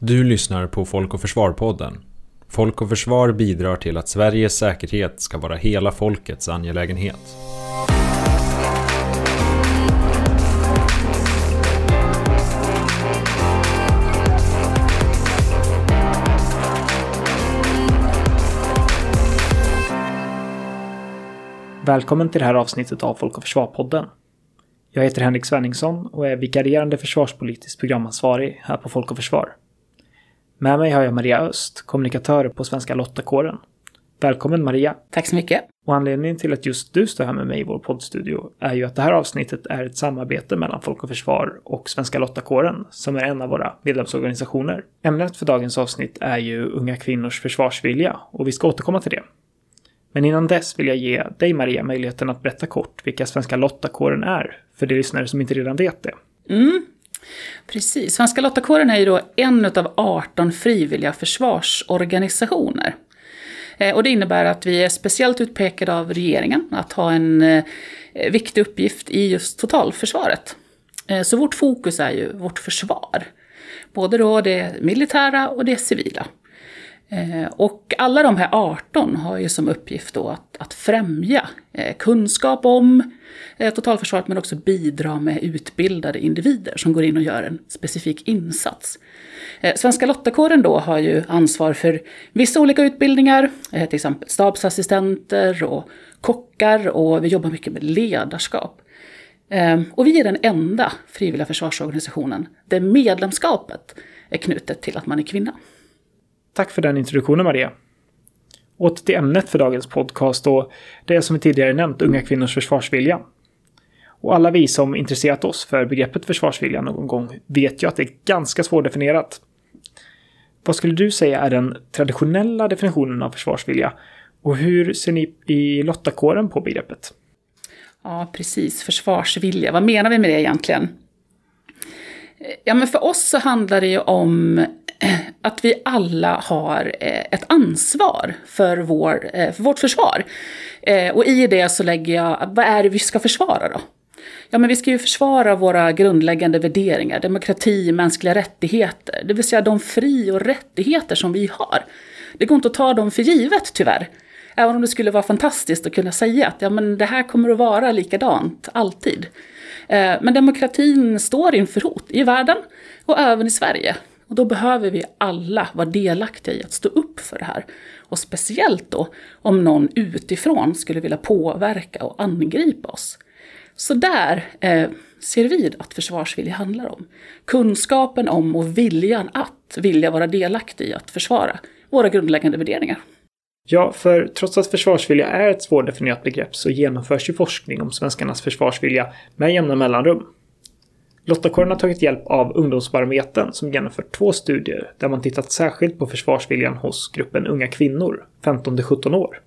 Du lyssnar på Folk och Försvar-podden. Folk och Försvar bidrar till att Sveriges säkerhet ska vara hela folkets angelägenhet. Välkommen till det här avsnittet av Folk och Försvar-podden. Jag heter Henrik Svenningsson och är vikarierande försvarspolitisk programansvarig här på Folk och Försvar. Med mig har jag Maria Öst, kommunikatör på Svenska Lottakåren. Välkommen Maria! Tack så mycket! Och anledningen till att just du står här med mig i vår poddstudio är ju att det här avsnittet är ett samarbete mellan Folk och Försvar och Svenska Lottakåren, som är en av våra medlemsorganisationer. Ämnet för dagens avsnitt är ju unga kvinnors försvarsvilja och vi ska återkomma till det. Men innan dess vill jag ge dig Maria möjligheten att berätta kort vilka Svenska Lottakåren är, för de lyssnare som inte redan vet det. Mm. Precis. Svenska Lottakåren är ju då en av 18 frivilliga försvarsorganisationer. Eh, och det innebär att vi är speciellt utpekade av regeringen att ha en eh, viktig uppgift i just totalförsvaret. Eh, så vårt fokus är ju vårt försvar. Både då det militära och det civila. Eh, och alla de här 18 har ju som uppgift då att, att främja eh, kunskap om eh, totalförsvaret men också bidra med utbildade individer som går in och gör en specifik insats. Svenska Lottakåren då har ju ansvar för vissa olika utbildningar, till exempel stabsassistenter och kockar och vi jobbar mycket med ledarskap. Ehm, och vi är den enda frivilliga försvarsorganisationen där medlemskapet är knutet till att man är kvinna. Tack för den introduktionen Maria. Åter till ämnet för dagens podcast och det är som vi tidigare nämnt unga kvinnors försvarsvilja. Och alla vi som intresserat oss för begreppet försvarsvilja någon gång vet ju att det är ganska svårdefinierat. Vad skulle du säga är den traditionella definitionen av försvarsvilja? Och hur ser ni i Lottakåren på begreppet? Ja, precis. Försvarsvilja. Vad menar vi med det egentligen? Ja, men för oss så handlar det ju om att vi alla har eh, ett ansvar för, vår, eh, för vårt försvar. Eh, och i det så lägger jag, vad är det vi ska försvara då? Ja, men vi ska ju försvara våra grundläggande värderingar, demokrati, mänskliga rättigheter, det vill säga de fri och rättigheter som vi har. Det går inte att ta dem för givet tyvärr. Även om det skulle vara fantastiskt att kunna säga att ja, men det här kommer att vara likadant, alltid. Men demokratin står inför hot i världen och även i Sverige. Och då behöver vi alla vara delaktiga i att stå upp för det här. Och speciellt då om någon utifrån skulle vilja påverka och angripa oss. Så där eh, ser vi att försvarsvilja handlar om. Kunskapen om och viljan att vilja vara delaktig i att försvara våra grundläggande värderingar. Ja, för trots att försvarsvilja är ett svårdefinierat begrepp så genomförs ju forskning om svenskarnas försvarsvilja med jämna mellanrum. Lottakåren har tagit hjälp av Ungdomsbarometern som genomfört två studier där man tittat särskilt på försvarsviljan hos gruppen unga kvinnor, 15-17 år.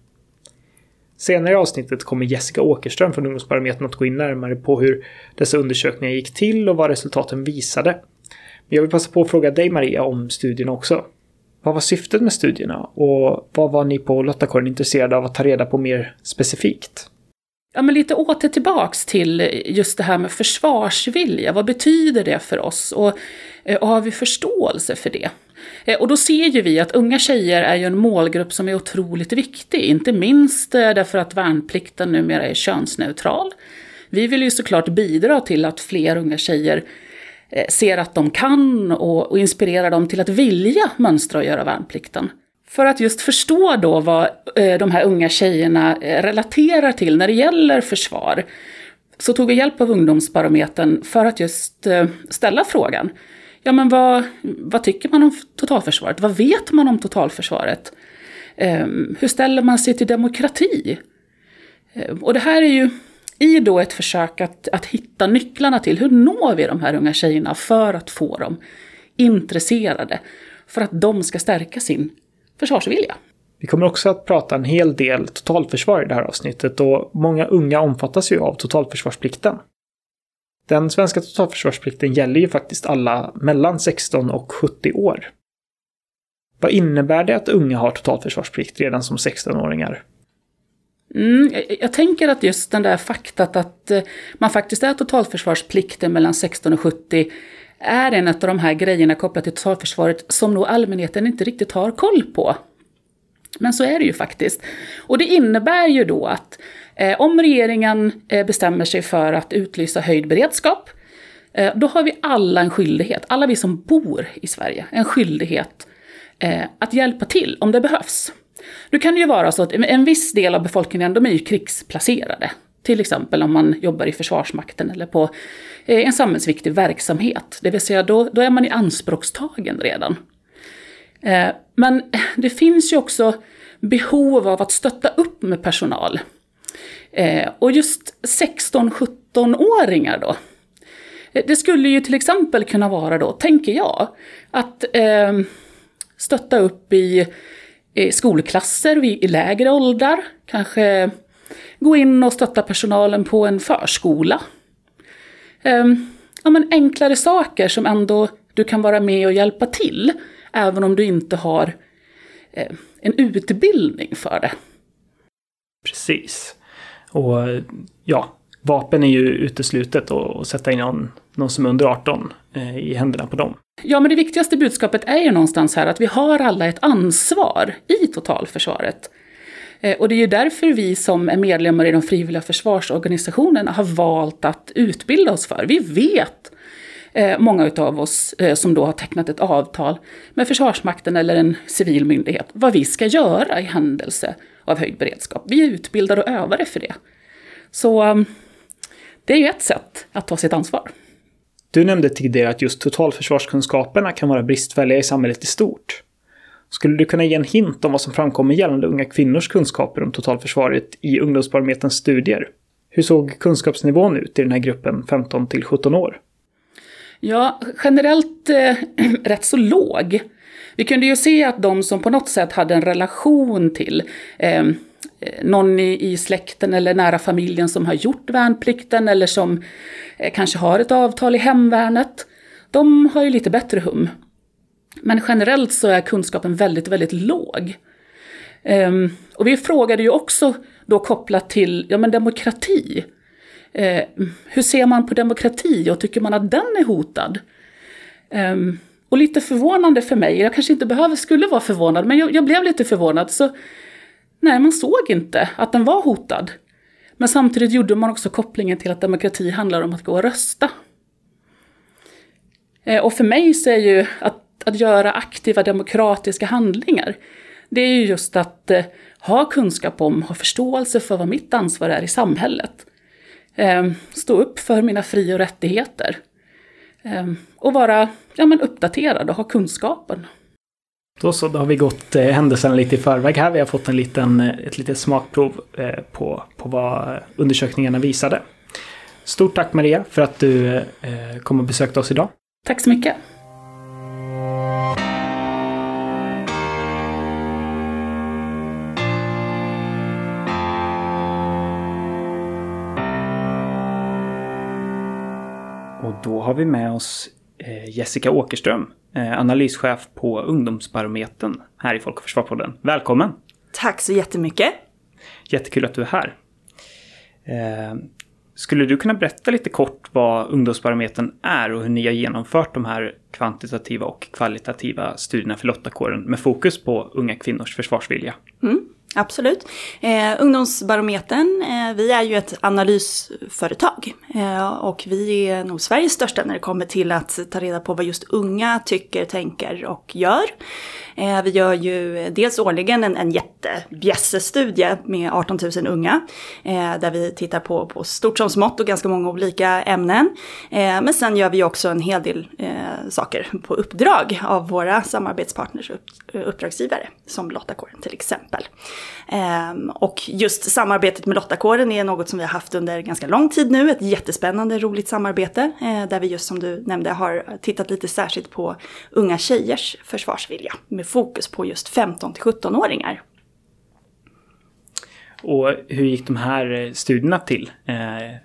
Senare i avsnittet kommer Jessica Åkerström från Ungdomsbarometern att gå in närmare på hur dessa undersökningar gick till och vad resultaten visade. Men jag vill passa på att fråga dig Maria om studierna också. Vad var syftet med studierna och vad var ni på Lottakåren intresserade av att ta reda på mer specifikt? Ja, men lite åter tillbaks till just det här med försvarsvilja. Vad betyder det för oss? Och, eh, och har vi förståelse för det? Eh, och då ser ju vi att unga tjejer är ju en målgrupp som är otroligt viktig, inte minst eh, därför att värnplikten numera är könsneutral. Vi vill ju såklart bidra till att fler unga tjejer ser att de kan och, och inspirera dem till att vilja mönstra och göra värnplikten. För att just förstå då vad eh, de här unga tjejerna eh, relaterar till när det gäller försvar, så tog vi hjälp av Ungdomsbarometern för att just eh, ställa frågan ja men vad, vad tycker man om totalförsvaret? Vad vet man om totalförsvaret? Ehm, hur ställer man sig till demokrati? Ehm, och det här är ju i då ett försök att, att hitta nycklarna till hur når vi de här unga tjejerna för att få dem intresserade, för att de ska stärka sin försvarsvilja. Vi kommer också att prata en hel del totalförsvar i det här avsnittet och många unga omfattas ju av totalförsvarsplikten. Den svenska totalförsvarsplikten gäller ju faktiskt alla mellan 16 och 70 år. Vad innebär det att unga har totalförsvarsplikt redan som 16-åringar? Mm, jag, jag, tänker att just den där faktat att eh, man faktiskt är totalförsvarsplikten mellan 16 och 70 är en av de här grejerna kopplat till totalförsvaret som nog allmänheten inte riktigt har koll på. Men så är det ju faktiskt. Och det innebär ju då att eh, om regeringen eh, bestämmer sig för att utlysa höjd beredskap, eh, då har vi alla en skyldighet, alla vi som bor i Sverige, en skyldighet eh, att hjälpa till om det behövs. Nu kan det ju vara så att en viss del av befolkningen, de är ju krigsplacerade. Till exempel om man jobbar i Försvarsmakten eller på eh, en samhällsviktig verksamhet. Det vill säga då, då är man i anspråkstagen redan. Eh, men det finns ju också behov av att stötta upp med personal. Eh, och just 16-17-åringar då. Det skulle ju till exempel kunna vara då, tänker jag, att ehm, stötta upp i skolklasser i lägre åldrar. Kanske gå in och stötta personalen på en förskola. Um, ja, men enklare saker som ändå du kan vara med och hjälpa till, även om du inte har eh, en utbildning för det. Precis. Och ja, vapen är ju uteslutet att sätta in någon, någon som är under 18 eh, i händerna på dem. Ja, men det viktigaste budskapet är ju någonstans här att vi har alla ett ansvar i totalförsvaret. Eh, och det är ju därför vi som är medlemmar i de frivilliga försvarsorganisationerna har valt att utbilda oss för. Vi vet, eh, många utav oss eh, som då har tecknat ett avtal med Försvarsmakten eller en civil myndighet, vad vi ska göra i händelse av höjd beredskap. Vi är utbildade och övade för det. Så ehm, det är ju ett sätt att ta sitt ansvar. Du nämnde tidigare att just totalförsvarskunskaperna kan vara bristfälliga i samhället i stort. Skulle du kunna ge en hint om vad som framkommer gällande unga kvinnors kunskaper om totalförsvaret i Ungdomsbarometerns studier? Hur såg kunskapsnivån ut i den här gruppen 15 till 17 år? Ja, generellt eh, rätt så låg. Vi kunde ju se att de som på något sätt hade en relation till ehm, eh, någon i, i släkten eller nära familjen som har gjort värnplikten eller som eh, kanske har ett avtal i hemvärnet, de har ju lite bättre hum. Men generellt så är kunskapen väldigt, väldigt låg. Um, och vi frågade ju också då kopplat till ja, men demokrati. Uh, hur ser man på demokrati och tycker man att den är hotad? Um, och lite förvånande för mig, jag kanske inte behöver, skulle vara förvånad, men jag, jag blev lite förvånad. Så nej, man såg inte att den var hotad. Men samtidigt gjorde man också kopplingen till att demokrati handlar om att gå och rösta. Uh, och för mig så är ju att att göra aktiva demokratiska handlingar, det är ju just att eh, ha kunskap om, ha förståelse för vad mitt ansvar är i samhället. Eh, stå upp för mina fri och rättigheter. Eh, och vara ja, men uppdaterad och ha kunskapen. Då så, då har vi gått eh, händelserna lite i förväg här. Vi har fått en liten, eh, ett litet smakprov eh, på, på vad undersökningarna visade. Stort tack Maria för att du eh, kom och besökte oss idag. Tack så mycket. Har vi med oss eh, Jessica Åkerström, eh, analyschef på Ungdomsbarometern här i Folk och Försvarpodden. Välkommen! Tack så jättemycket! Jättekul att du är här. Eh, skulle du kunna berätta lite kort vad Ungdomsbarometern är och hur ni har genomfört de här kvantitativa och kvalitativa studierna för Lottakåren med fokus på unga kvinnors försvarsvilja? Mm. Absolut. Eh, ungdomsbarometern, eh, vi är ju ett analysföretag eh, och vi är nog Sveriges största när det kommer till att ta reda på vad just unga tycker, tänker och gör. Eh, vi gör ju dels årligen en, en jättebjässestudie med 18 000 unga eh, där vi tittar på, på stort som smått och ganska många olika ämnen. Eh, men sen gör vi också en hel del eh, saker på uppdrag av våra samarbetspartners och uppdragsgivare som Lottakåren till exempel. Ehm, och just samarbetet med Lottakåren är något som vi har haft under ganska lång tid nu, ett jättespännande, roligt samarbete eh, där vi just som du nämnde har tittat lite särskilt på unga tjejers försvarsvilja med fokus på just 15 till 17-åringar. Och hur gick de här eh, studierna till? Eh,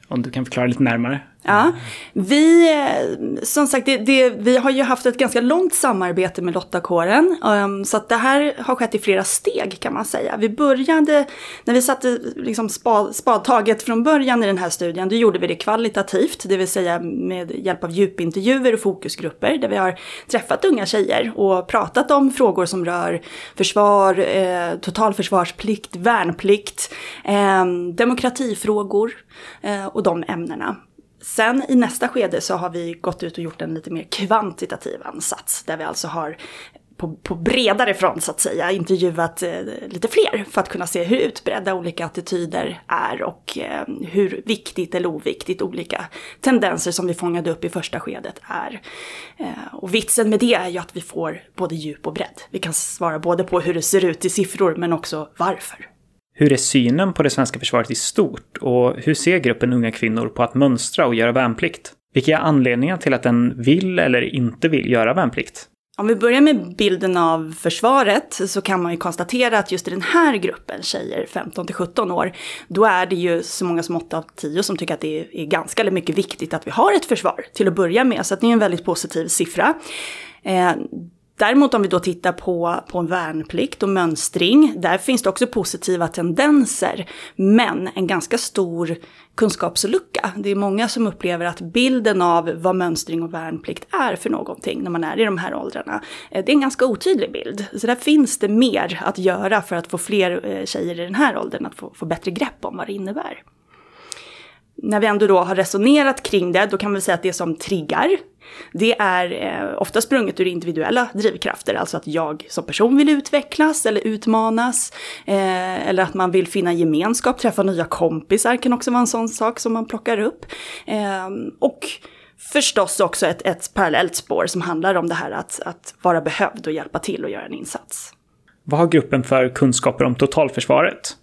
om du kan förklara lite närmare. Ja, vi, eh, som sagt, det, det, vi har ju haft ett ganska långt samarbete med Lottakåren. Um, så att det här har skett i flera steg kan man säga. Vi började, när vi satte liksom spa, spadtaget från början i den här studien, då gjorde vi det kvalitativt, det vill säga med hjälp av djupintervjuer och fokusgrupper, där vi har träffat unga tjejer och pratat om frågor som rör försvar, eh, totalförsvarsplikt, värnplikt, eh, demokratifrågor eh, och de ämnena. Sen i nästa skede så har vi gått ut och gjort en lite mer kvantitativ ansats där vi alltså har på, på bredare front så att säga intervjuat eh, lite fler för att kunna se hur utbredda olika attityder är och eh, hur viktigt eller oviktigt olika tendenser som vi fångade upp i första skedet är. Eh, och vitsen med det är ju att vi får både djup och bredd. Vi kan svara både på hur det ser ut i siffror men också varför. Hur är synen på det svenska försvaret i stort och hur ser gruppen unga kvinnor på att mönstra och göra värnplikt? Vilka är anledningarna till att den vill eller inte vill göra värnplikt? Om vi börjar med bilden av försvaret så kan man ju konstatera att just i den här gruppen tjejer, 15 till 17 år, då är det ju så många som 8 av 10 som tycker att det är ganska eller mycket viktigt att vi har ett försvar till att börja med. Så att det är en väldigt positiv siffra. Eh, Däremot om vi då tittar på, på värnplikt och mönstring, där finns det också positiva tendenser, men en ganska stor kunskapslucka. Det är många som upplever att bilden av vad mönstring och värnplikt är för någonting när man är i de här åldrarna, eh, det är en ganska otydlig bild. Så där finns det mer att göra för att få fler eh, tjejer i den här åldern att få, få bättre grepp om vad det innebär när vi ändå då har resonerat kring det, då kan vi säga att det som triggar, det är eh, ofta sprunget ur individuella drivkrafter, alltså att jag som person vill utvecklas eller utmanas, eh, eller att man vill finna gemenskap, träffa nya kompisar kan också vara en sån sak som man plockar upp. Eh, och förstås också ett, ett parallellt spår som handlar om det här att, att vara behövd och hjälpa till och göra en insats. Vad har gruppen för kunskaper om totalförsvaret?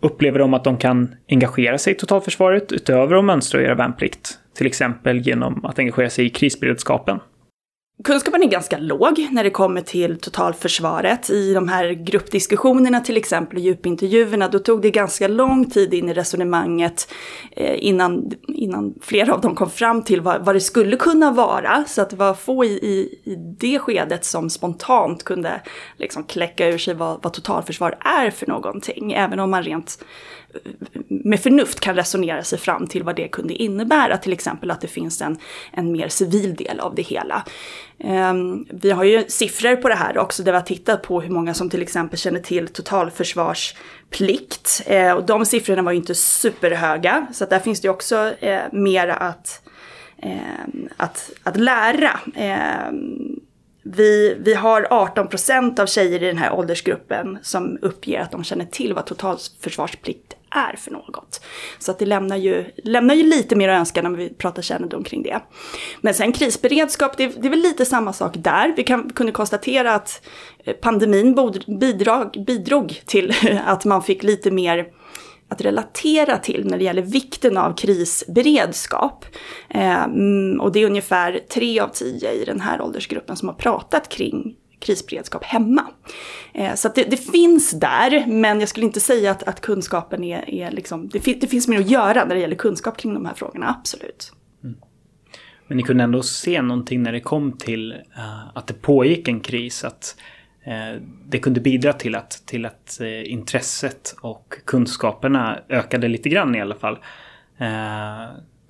Upplever de att de kan engagera sig i totalförsvaret utöver att mönstra och göra värnplikt? Till exempel genom att engagera sig i krisberedskapen. Kunskapen är ganska låg när det kommer till totalförsvaret. I de här gruppdiskussionerna till exempel och djupintervjuerna, då tog det ganska lång tid in i resonemanget eh, innan, innan flera av dem kom fram till vad, vad det skulle kunna vara. Så att det var få i, i, i det skedet som spontant kunde liksom kläcka ur sig vad, vad totalförsvar är för någonting. Även om man rent eh, med förnuft kan resonera sig fram till vad det kunde innebära. Till exempel att det finns en, en mer civil del av det hela. Ehm, vi har ju siffror på det här också där vi har tittat på hur många som till exempel känner till totalförsvarsplikt. Ehm, och de siffrorna var ju inte superhöga så där finns det också eh, mer att, ehm, att, att lära. Vi, vi har 18 procent av tjejer i den här åldersgruppen som uppger att de känner till vad totalförsvarsplikt är för något. Så att det lämnar ju, lämnar ju lite mer att önska när vi pratar kännedom kring det. Men sen krisberedskap, det, det är väl lite samma sak där. Vi kan, kunde konstatera att eh, pandemin bidrog, bidrog till att man fick lite mer att relatera till när det gäller vikten av krisberedskap. Eh, och det är ungefär tre av tio i den här åldersgruppen som har pratat kring krisberedskap hemma. Eh, så det, det, finns där, men jag skulle inte säga att, att kunskapen är, är liksom, det, det, finns mer att göra när det gäller kunskap kring de här frågorna, absolut. Mm. Men ni kunde ändå se någonting när det kom till uh, att det pågick en kris, att uh, det kunde bidra till att, till att uh, intresset och kunskaperna ökade lite grann i alla fall.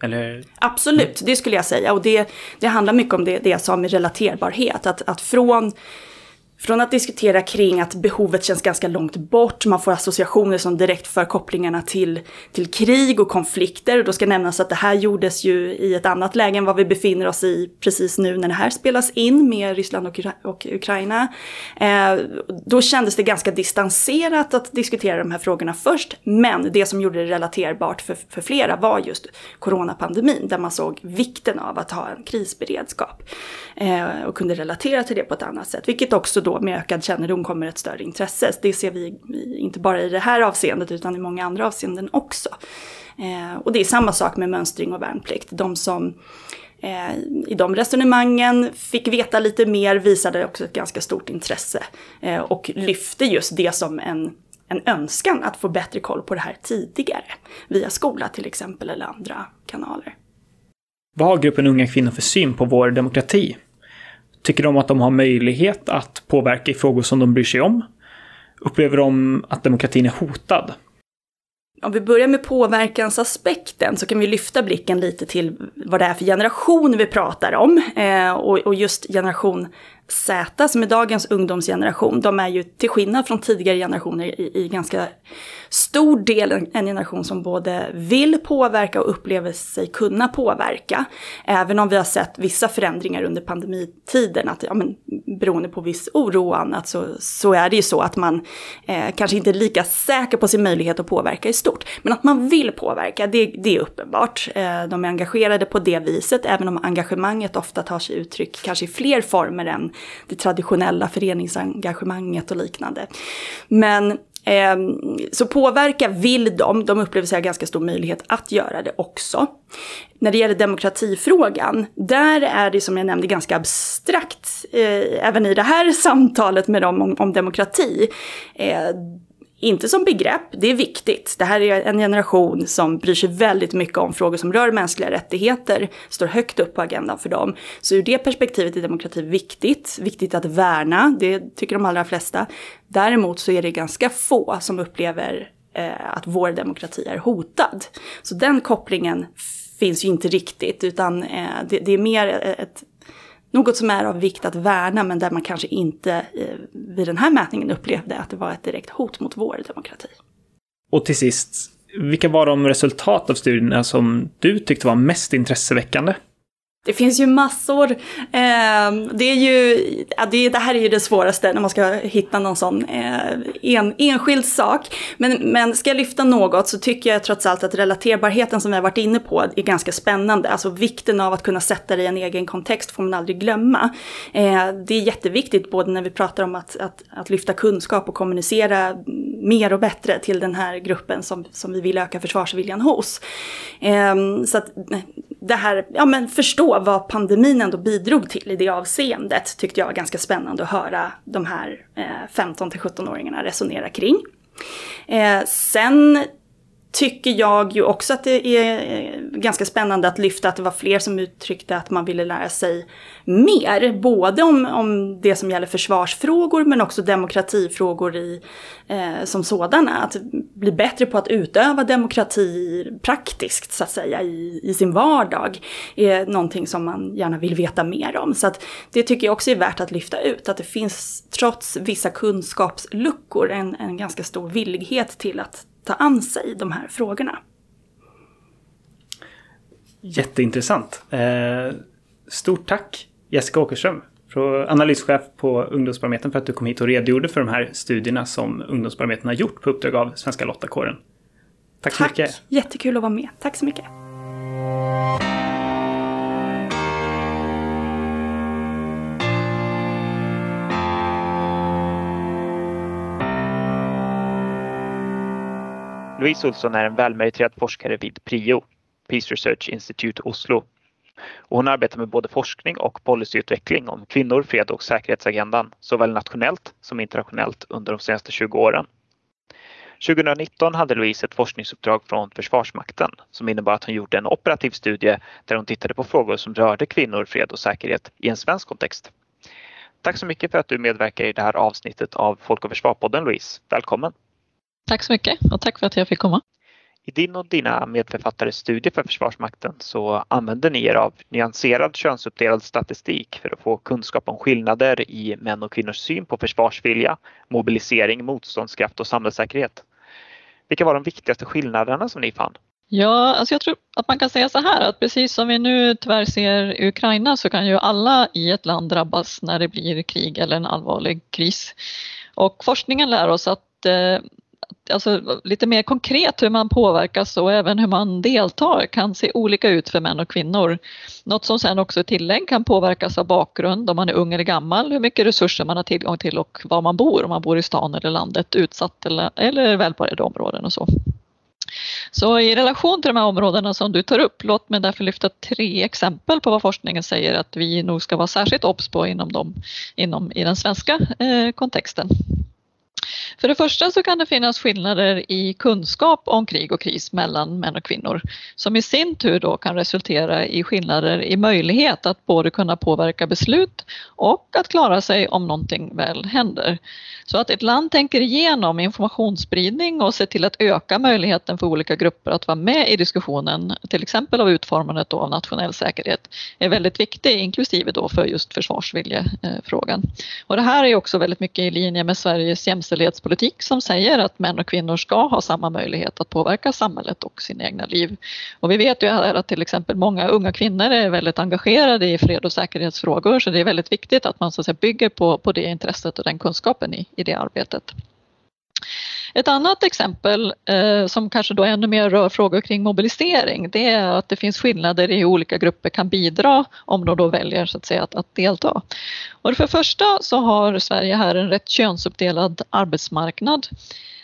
Eller? Absolut, det skulle jag säga. Och det, det handlar mycket om det, det jag sa med relaterbarhet. Att, att från från att diskutera kring att behovet känns ganska långt bort, man får associationer som direkt för kopplingarna till, till krig och konflikter. Och då ska nämnas att det här gjordes ju i ett annat läge än vad vi befinner oss i precis nu när det här spelas in med Ryssland och, och Ukraina. Eh, då kändes det ganska distanserat att diskutera de här frågorna först, men det som gjorde det relaterbart för, för flera var just coronapandemin, där man såg vikten av att ha en krisberedskap eh, och kunde relatera till det på ett annat sätt, vilket också då med ökad kännedom kommer ett större intresse. Det ser vi inte bara i det här avseendet utan i många andra avseenden också. Eh, och det är samma sak med mönstring och värnplikt. De som eh, i de resonemangen fick veta lite mer visade också ett ganska stort intresse eh, och lyfte just det som en en önskan att få bättre koll på det här tidigare. Via skola till exempel eller andra kanaler. Vad har gruppen unga kvinnor för syn på vår demokrati? Tycker de att de har möjlighet att påverka i frågor som de bryr sig om? Upplever de att demokratin är hotad? Om vi börjar med påverkansaspekten så kan vi lyfta blicken lite till vad det är för generation vi pratar om. Eh, och, och just generation Z, som är dagens ungdomsgeneration, de är ju till skillnad från tidigare generationer i, i ganska stor del en, generation som både vill påverka och upplever sig kunna påverka. Även om vi har sett vissa förändringar under pandemitiden, att ja, men, beroende på viss oro och annat så, så är det ju så att man eh, kanske inte är lika säker på sin möjlighet att påverka i stort. Men att man vill påverka, det, det är uppenbart. Eh, de är engagerade på det viset, även om engagemanget ofta tar sig uttryck kanske i fler former än det traditionella föreningsengagemanget och liknande. Men Ehm, så påverka vill de, de upplever sig ha ganska stor möjlighet att göra det också. När det gäller demokratifrågan, där är det som jag nämnde ganska abstrakt, eh, även i det här samtalet med dem om, om demokrati. Eh, inte som begrepp, det är viktigt. Det här är en generation som bryr sig väldigt mycket om frågor som rör mänskliga rättigheter, står högt upp på agendan för dem. Så ur det perspektivet är demokrati viktigt, viktigt att värna, det tycker de allra flesta. Däremot så är det ganska få som upplever eh, att vår demokrati är hotad. Så den kopplingen finns ju inte riktigt, utan eh, det, det, är mer ett något som är av vikt att värna men där man kanske inte eh, vid den här mätningen upplevde att det var ett direkt hot mot vår demokrati. Och till sist, vilka var de resultat av studierna som du tyckte var mest intresseväckande? Det finns ju massor. Ehm, det, är ju, det, här är ju det svåraste när man ska hitta någon sån eh, en, enskild sak. Men, men ska jag lyfta något så tycker jag trots allt att relaterbarheten som vi har varit inne på är ganska spännande. Alltså vikten av att kunna sätta det i en egen kontext får man aldrig glömma. Eh, det är jätteviktigt både när vi pratar om att, att, att lyfta kunskap och kommunicera mer och bättre till den här gruppen som, som vi vill öka försvarsviljan hos. Ehm, så att det här, ja men förstå vad pandemin ändå bidrog till i det avseendet tyckte jag var ganska spännande att höra de här eh, 15 17-åringarna resonera kring. Eh, sen tycker jag ju också att det är eh, ganska spännande att lyfta att det var fler som uttryckte att man ville lära sig mer. Både om, om det som gäller försvarsfrågor men också demokratifrågor i, eh, som sådana. Att bli bättre på att utöva demokrati praktiskt så att säga i, i sin vardag är någonting som man gärna vill veta mer om. Så att det tycker jag också är värt att lyfta ut. Att det finns trots vissa kunskapsluckor en, en ganska stor villighet till att ta an sig de här frågorna. Jätteintressant. Eh, stort tack Jessica Åkerström, analyschef på Ungdomsbarometern för att du kom hit och redogjorde för de här studierna som Ungdomsbarometern har gjort på uppdrag av Svenska Lottakåren. Tack så Tack. mycket. Jättekul att vara med. Tack så mycket. Louise Olsson är en välmeriterad forskare vid PRIO, Peace Research Institute Oslo. Och hon arbetar med både forskning och policyutveckling om kvinnor, fred och säkerhetsagendan, såväl nationellt som internationellt under de senaste 20 åren. 2019 hade Louise ett forskningsuppdrag från Försvarsmakten som innebar att hon gjorde en operativ studie där hon tittade på frågor som rörde kvinnor, fred och säkerhet i en svensk kontext. Tack så mycket för att du medverkar i det här avsnittet av Folk och Försvar-podden Louise. Välkommen! Tack så mycket och tack för att jag fick komma. I din och dina medförfattares studie för Försvarsmakten så använder ni er av nyanserad könsuppdelad statistik för att få kunskap om skillnader i män och kvinnors syn på försvarsvilja, mobilisering, motståndskraft och samhällssäkerhet. Vilka var de viktigaste skillnaderna som ni fann? Ja, alltså jag tror att man kan säga så här att precis som vi nu tyvärr ser i Ukraina så kan ju alla i ett land drabbas när det blir krig eller en allvarlig kris. Och forskningen lär oss att eh, alltså, lite mer konkret hur man påverkas och även hur man deltar kan se olika ut för män och kvinnor. Något som sen också i tillägg kan påverkas av bakgrund, om man är ung eller gammal, hur mycket resurser man har tillgång till och var man bor, om man bor i stan eller landet, utsatt eller, eller välbärgade områden och så. Så i relation till de här områdena som du tar upp, låt mig därför lyfta tre exempel på vad forskningen säger att vi nog ska vara särskilt obs på inom, dem, inom i den svenska eh, kontexten. För det första så kan det finnas skillnader i kunskap om krig och kris mellan män och kvinnor som i sin tur då kan resultera i skillnader i möjlighet att både kunna påverka beslut och att klara sig om någonting väl händer. Så att ett land tänker igenom informationsspridning och ser till att öka möjligheten för olika grupper att vara med i diskussionen, till exempel av utformandet av nationell säkerhet, är väldigt viktig, inklusive då för just försvarsviljefrågan. Eh, och det här är också väldigt mycket i linje med Sveriges politik som säger att män och kvinnor ska ha samma möjlighet att påverka samhället och sina egna liv. Och vi vet ju här att till exempel många unga kvinnor är väldigt engagerade i fred och säkerhetsfrågor så det är väldigt viktigt att man så att säga, bygger på, på det intresset och den kunskapen i, i det arbetet. Ett annat exempel eh, som kanske då ännu mer rör frågor kring mobilisering det är att det finns skillnader i hur olika grupper kan bidra om de då väljer så att, säga, att, att delta. Och för det första så har Sverige här en rätt könsuppdelad arbetsmarknad.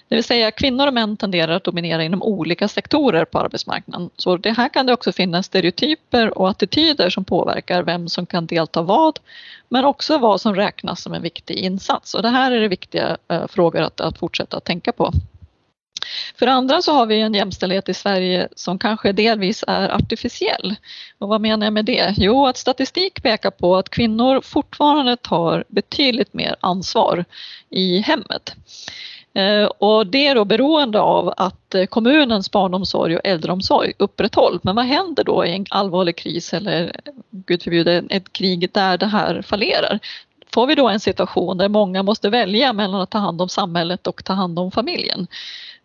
Det vill säga kvinnor och män tenderar att dominera inom olika sektorer på arbetsmarknaden. Så det här kan det också finnas stereotyper och attityder som påverkar vem som kan delta vad, men också vad som räknas som en viktig insats. Och det här är det viktiga eh, frågor att, att fortsätta tänka på. För det andra så har vi en jämställdhet i Sverige som kanske delvis är artificiell. Och vad menar jag med det? Jo, att statistik pekar på att kvinnor fortfarande tar betydligt mer ansvar i hemmet. Eh, och det är då beroende av att eh, kommunens barnomsorg och äldreomsorg upprätthålls. Men vad händer då i en allvarlig kris eller gud förbjude ett krig där det här fallerar? Får vi då en situation där många måste välja mellan att ta hand om samhället och ta hand om familjen?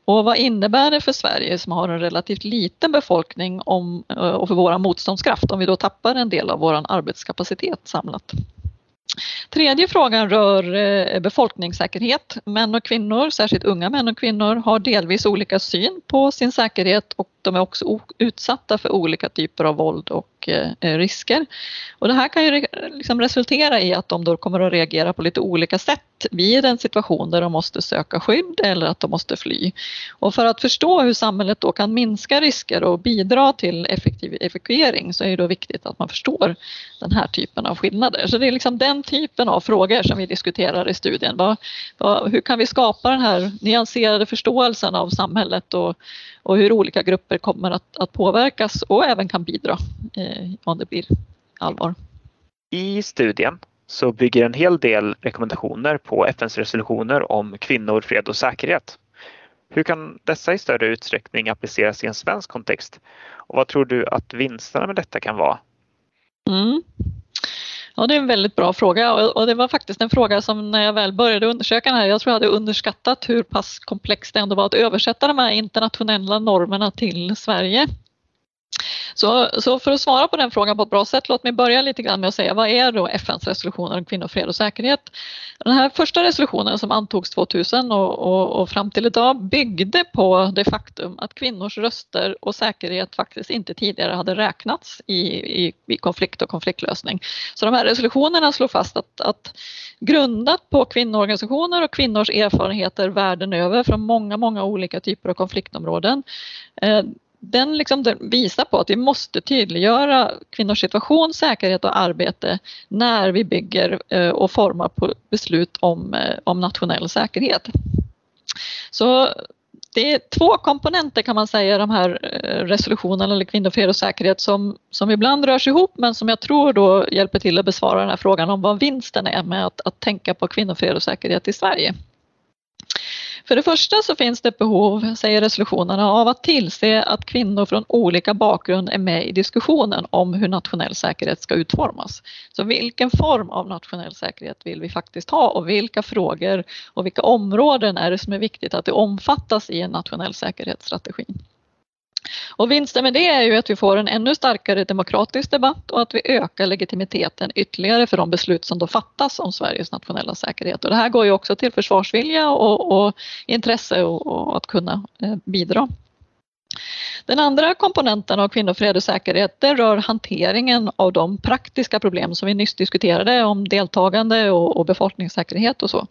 Och vad innebär det för Sverige som har en relativt liten befolkning om, eh, och för vår motståndskraft om vi då tappar en del av vår arbetskapacitet samlat? Tredje frågan rör eh, befolkningssäkerhet. Män och kvinnor, särskilt unga män och kvinnor, har delvis olika syn på sin säkerhet och de är också utsatta för olika typer av våld och eh, risker. Och det här kan ju liksom resultera i att de då kommer att reagera på lite olika sätt vid en situation där de måste söka skydd eller att de måste fly. Och för att förstå hur samhället då kan minska risker och bidra till effektiv evakuering så är det då viktigt att man förstår den här typen av skillnader. Så det är liksom den typen av frågor som vi diskuterar i studien. Vad, vad, hur kan vi skapa den här nyanserade förståelsen av samhället och, och hur olika grupper kommer att, att påverkas och även kan bidra eh, om det blir allvar. I studien så bygger en hel del rekommendationer på FNs resolutioner om kvinnor, fred och säkerhet. Hur kan dessa i större utsträckning appliceras i en svensk kontext? Och vad tror du att vinsterna med detta kan vara? Mm. Ja, det är en väldigt bra fråga och det var faktiskt en fråga som när jag väl började undersöka den här, jag tror jag hade underskattat hur pass komplext det ändå var att översätta de här internationella normerna till Sverige. Så, så, för att svara på den frågan på ett bra sätt, låt mig börja lite grann med att säga vad är då FNs resolutioner om kvinnor, fred och säkerhet? Den här första resolutionen som antogs 2000 och, och, och, fram till idag byggde på det faktum att kvinnors röster och säkerhet faktiskt inte tidigare hade räknats i, i, i konflikt och konfliktlösning. Så de här resolutionerna slår fast att, att grundat på kvinnoorganisationer och kvinnors erfarenheter världen över från många, många olika typer av konfliktområden eh, den, liksom, den visar på att vi måste tydliggöra kvinnors situation, säkerhet och arbete när vi bygger eh, och formar beslut om, eh, om nationell säkerhet. Så det är två komponenter kan man säga de här eh, resolutionerna eller kvinnofred och säkerhet som, som ibland rörs ihop men som jag tror då hjälper till att besvara den här frågan om vad vinsten är med att, att tänka på kvinnofred och säkerhet i Sverige. För det första så finns det ett behov, säger resolutionerna, av att tillse att kvinnor från olika bakgrund är med i diskussionen om hur nationell säkerhet ska utformas. Så vilken form av nationell säkerhet vill vi faktiskt ha och vilka frågor och vilka områden är det som är viktigt att det omfattas i en nationell säkerhetsstrategi. Och vinsten med det är ju att vi får en ännu starkare demokratisk debatt och att vi ökar legitimiteten ytterligare för de beslut som då fattas om Sveriges nationella säkerhet. Och det här går ju också till försvarsvilja och, och intresse och, och, att kunna eh, bidra. Den andra komponenten av kvinnofred och säkerhet det rör hanteringen av de praktiska problem som vi nyss diskuterade om deltagande och, och befolkningssäkerhet och så.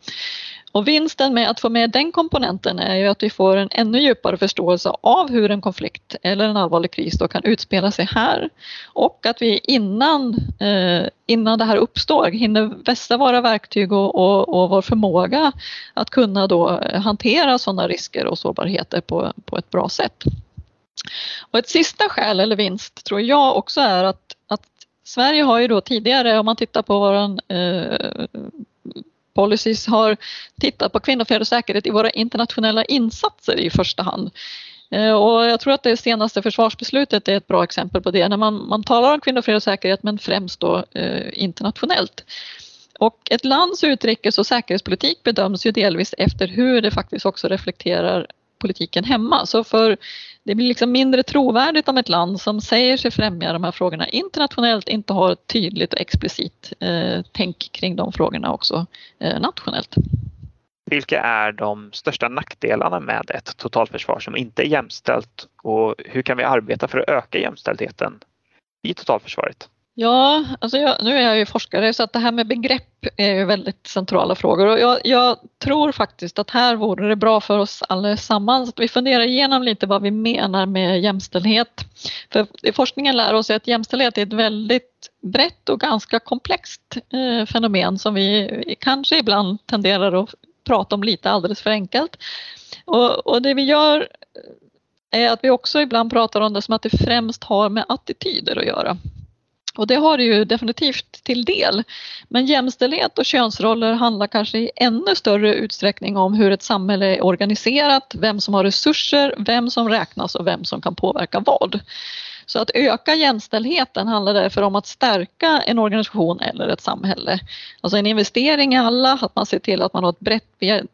Och vinsten med att få med den komponenten är ju att vi får en ännu djupare förståelse av hur en konflikt eller en allvarlig kris då kan utspela sig här. Och att vi innan, eh, innan det här uppstår hinner vässa våra verktyg och, och, och vår förmåga att kunna då hantera sådana risker och sårbarheter på, på ett bra sätt. Och ett sista skäl eller vinst tror jag också är att, att Sverige har ju då tidigare, om man tittar på våran eh, policies, har tittat på kvinnofred och säkerhet i våra internationella insatser i första hand. Eh, och jag tror att det senaste försvarsbeslutet är ett bra exempel på det, när man, man talar om kvinnofred och säkerhet men främst då eh, internationellt. Och ett lands utrikes och säkerhetspolitik bedöms ju delvis efter hur det faktiskt också reflekterar politiken hemma. Så för det blir liksom mindre trovärdigt om ett land som säger sig främja de här frågorna internationellt inte har ett tydligt och explicit eh, tänk kring de frågorna också eh, nationellt. Vilka är de största nackdelarna med ett totalförsvar som inte är jämställt och hur kan vi arbeta för att öka jämställdheten i totalförsvaret? Ja, alltså jag, nu är jag ju forskare så att det här med begrepp är ju väldigt centrala frågor och jag, jag, tror faktiskt att här vore det bra för oss allesammans att vi funderar igenom lite vad vi menar med jämställdhet. För forskningen lär oss att jämställdhet är ett väldigt brett och ganska komplext eh, fenomen som vi kanske ibland tenderar att prata om lite alldeles för enkelt. Och, och det vi gör eh, är att vi också ibland pratar om det som att det främst har med attityder att göra. Och det har det ju definitivt till del. Men jämställdhet och könsroller handlar kanske i ännu större utsträckning om hur ett samhälle är organiserat, vem som har resurser, vem som räknas och vem som kan påverka vad. Så att öka jämställdheten handlar därför om att stärka en organisation eller ett samhälle. Alltså en investering i alla, att man ser till att man har ett brett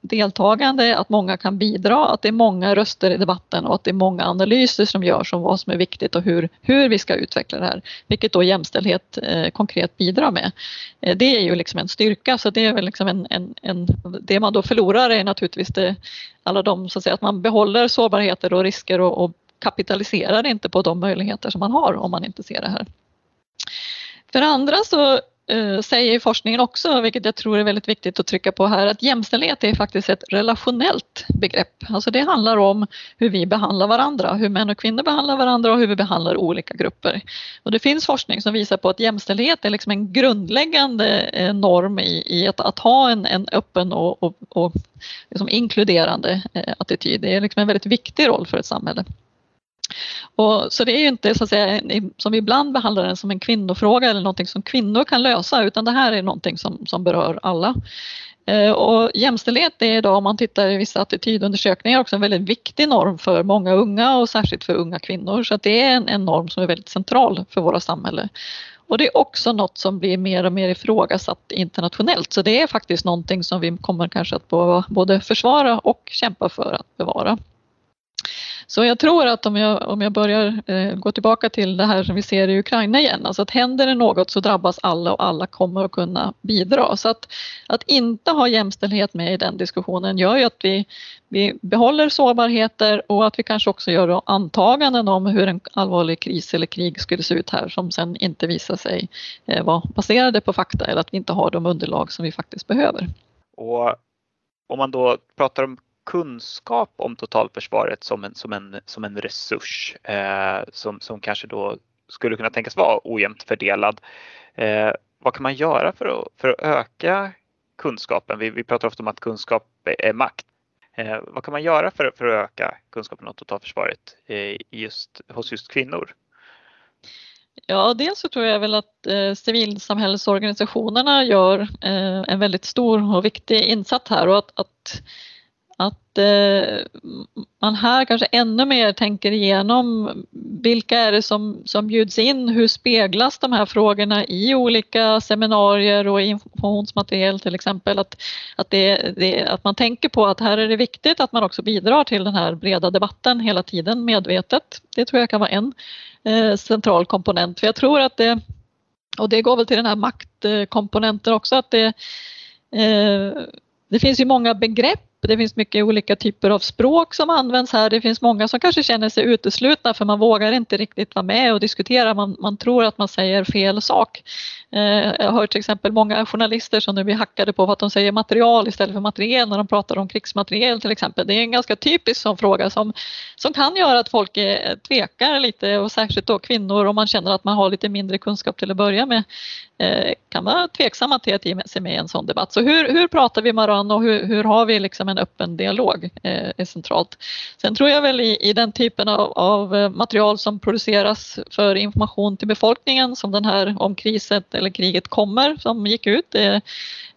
deltagande, att många kan bidra, att det är många röster i debatten och att det är många analyser som görs om vad som är viktigt och hur, hur vi ska utveckla det här. Vilket då jämställdhet eh, konkret bidrar med. Eh, det är ju liksom en styrka så det är väl liksom en, en, en det man då förlorar är naturligtvis det, alla de så att säga att man behåller sårbarheter och risker och, och kapitaliserar inte på de möjligheter som man har om man inte ser det här. För andra så eh, säger forskningen också, vilket jag tror är väldigt viktigt att trycka på här, att jämställdhet är faktiskt ett relationellt begrepp. Alltså det handlar om hur vi behandlar varandra, hur män och kvinnor behandlar varandra och hur vi behandlar olika grupper. Och det finns forskning som visar på att jämställdhet är liksom en grundläggande eh, norm i, i att, att, ha en, en öppen och, och, och liksom inkluderande eh, attityd. Det är liksom en väldigt viktig roll för ett samhälle. Och, så det är ju inte så att säga, som vi ibland behandlar den som en kvinnofråga eller någonting som kvinnor kan lösa utan det här är någonting som, som berör alla. Eh, och jämställdhet är idag, om man tittar i vissa attitydundersökningar, också en väldigt viktig norm för många unga och särskilt för unga kvinnor. Så att det är en, en norm som är väldigt central för våra samhälle. Och det är också något som blir mer och mer ifrågasatt internationellt. Så det är faktiskt någonting som vi kommer kanske att både försvara och kämpa för att bevara. Så jag tror att om jag, om jag börjar eh, gå tillbaka till det här som vi ser i Ukraina igen, alltså att händer det något så drabbas alla och alla kommer att kunna bidra. Så att, att inte ha jämställdhet med i den diskussionen gör ju att vi, vi behåller sårbarheter och att vi kanske också gör antaganden om hur en allvarlig kris eller krig skulle se ut här som sen inte visar sig eh, vara baserade på fakta eller att vi inte har de underlag som vi faktiskt behöver. Och om man då pratar om kunskap om totalförsvaret som en, som en, som en resurs eh, som, som kanske då skulle kunna tänkas vara ojämnt fördelad. Eh, vad kan man göra för att, för att öka kunskapen? Vi, vi pratar ofta om att kunskap är makt. Eh, vad kan man göra för, för att öka kunskapen om totalförsvaret eh, just, hos just kvinnor? Ja, dels så tror jag väl att eh, civilsamhällesorganisationerna gör eh, en väldigt stor och viktig insats här och att, att att eh, man här kanske ännu mer tänker igenom vilka är det som, som bjuds in, hur speglas de här frågorna i olika seminarier och informationsmaterial till exempel. Att, att, det, det, att man tänker på att här är det viktigt att man också bidrar till den här breda debatten hela tiden medvetet. Det tror jag kan vara en eh, central komponent. För jag tror att det, och det går väl till den här maktkomponenten också, att det, eh, det finns ju många begrepp det finns mycket olika typer av språk som används här. Det finns många som kanske känner sig uteslutna för man vågar inte riktigt vara med och diskutera. Man, man tror att man säger fel sak. Eh, jag har till exempel många journalister som nu blir hackade på att de säger material istället för materiel när de pratar om krigsmateriel till exempel. Det är en ganska typisk sån fråga som, som kan göra att folk eh, tvekar lite och särskilt då kvinnor om man känner att man har lite mindre kunskap till att börja med Eh, kan vara tveksamma till att ge sig med i en sån debatt. Så hur, hur pratar vi med varandra och hur, hur har vi liksom en öppen dialog eh, är centralt. Sen tror jag väl i, i den typen av, av, eh, material som produceras för information till befolkningen som den här om kriset eller kriget kommer som gick ut det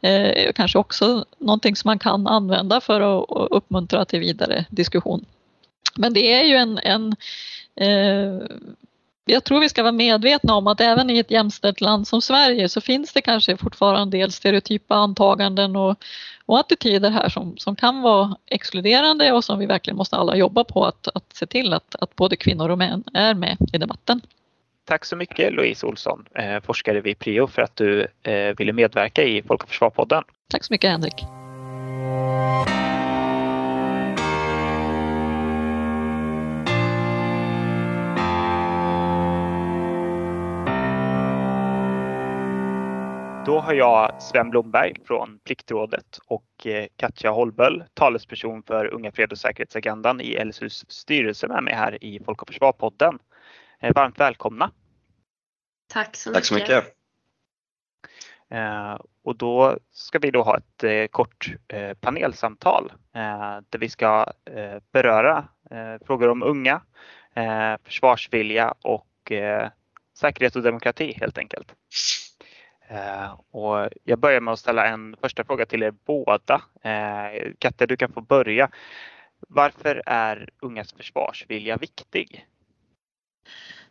är kanske också någonting som man kan använda för att, att uppmuntra till vidare diskussion. Men det är ju en, en eh, jag tror vi ska vara medvetna om att även i ett jämställt land som Sverige så finns det kanske fortfarande en del stereotypa antaganden och, och attityder här som, som kan vara exkluderande och som vi verkligen måste alla jobba på att, att se till att, att både kvinnor och män är med i debatten. Tack så mycket Louise Olsson, eh, forskare vid Prio, för att du eh, ville medverka i Folk och Försvar-podden. Tack så mycket Henrik. Då har jag Sven Blomberg från Pliktrådet och eh, Katja Holböll, talesperson för Unga Fred och säkerhetsagendan i LSUs styrelse med mig här i Folk och Försvar-podden. Eh, varmt välkomna! Tack så mycket! Tack så mycket. Eh, och då ska vi då ha ett kort panelsamtal där vi ska beröra frågor om unga, försvarsvilja och säkerhet och demokrati helt enkelt. Eh, och jag börjar med att ställa en första fråga till er båda. Eh, Katte, du kan få börja. Varför är ungas försvarsvilja viktig?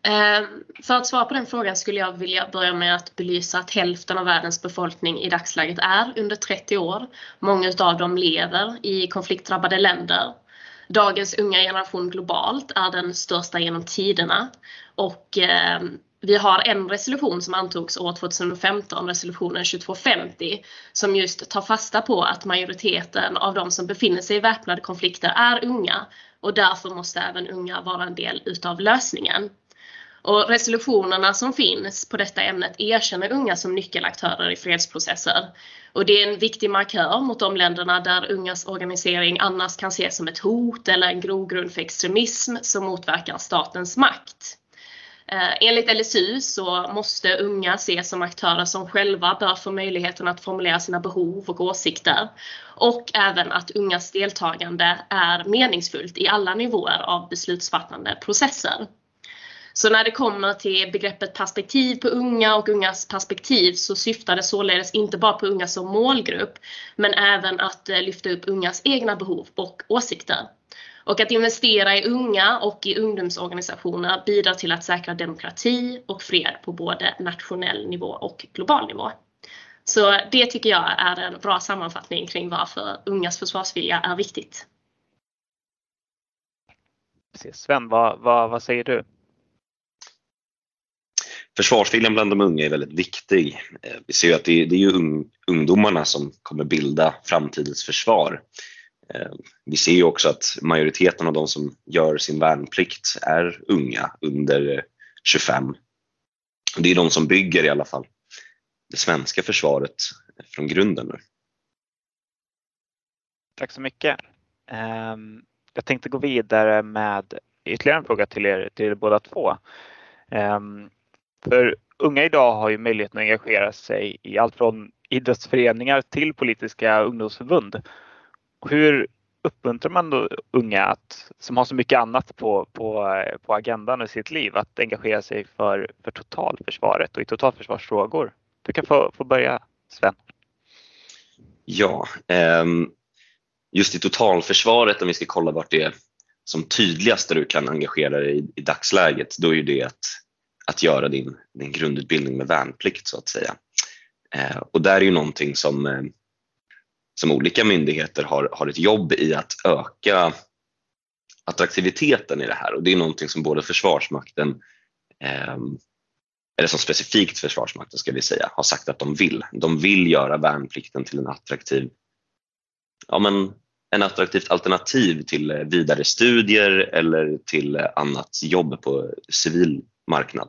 Eh, för att svara på den frågan skulle jag vilja börja med att belysa att hälften av världens befolkning i dagsläget är under 30 år. Många av dem lever i konfliktdrabbade länder. Dagens unga generation globalt är den största genom tiderna och eh, vi har en resolution som antogs år 2015, resolutionen 2250, som just tar fasta på att majoriteten av de som befinner sig i väpnade konflikter är unga och därför måste även unga vara en del utav lösningen. Och resolutionerna som finns på detta ämnet erkänner unga som nyckelaktörer i fredsprocesser. Och det är en viktig markör mot de länderna där ungas organisering annars kan ses som ett hot eller en grogrund för extremism som motverkar statens makt. Eh, enligt LSU så måste unga ses som aktörer som själva bör få möjligheten att formulera sina behov och åsikter. Och även att ungas deltagande är meningsfullt i alla nivåer av beslutsfattande processer. Så när det kommer till begreppet perspektiv på unga och ungas perspektiv så syftar det således inte bara på unga som målgrupp men även att eh, lyfta upp ungas egna behov och åsikter. Och att investera i unga och i ungdomsorganisationer bidrar till att säkra demokrati och fred på både nationell nivå och global nivå. Så det tycker jag är en bra sammanfattning kring varför ungas försvarsvilja är viktigt. Sven, vad, vad, vad säger du? Försvarsviljan bland de unga är väldigt viktig. Eh, vi ser ju att det är, det är ju ungdomarna som kommer bilda framtidens försvar. Eh, vi ser ju också att majoriteten av de som gör sin värnplikt är unga under eh, 25. Det är de som bygger i alla fall det svenska försvaret från grunden. Nu. Tack så mycket. Ehm, jag tänkte gå vidare med ytterligare en fråga till er, till er båda två. Ehm, för unga idag har ju möjligheten att engagera sig i allt från idrottsföreningar till politiska ungdomsförbund. Hur uppmuntrar man då unga att, som har så mycket annat på, på, på agendan i sitt liv att engagera sig för, för totalförsvaret och i totalförsvarsfrågor? Du kan få, få börja Sven. Ja, ehm, just i totalförsvaret om vi ska kolla vart det är som tydligast där du kan engagera dig i, i dagsläget, då är det att, att göra din, din grundutbildning med värnplikt så att säga. Eh, och där är ju någonting som eh, som olika myndigheter har, har ett jobb i att öka attraktiviteten i det här och det är någonting som både Försvarsmakten, eh, eller som specifikt Försvarsmakten ska vi säga, har sagt att de vill. De vill göra värnplikten till en attraktiv, ja men en attraktivt alternativ till eh, vidare studier eller till eh, annat jobb på civil marknad.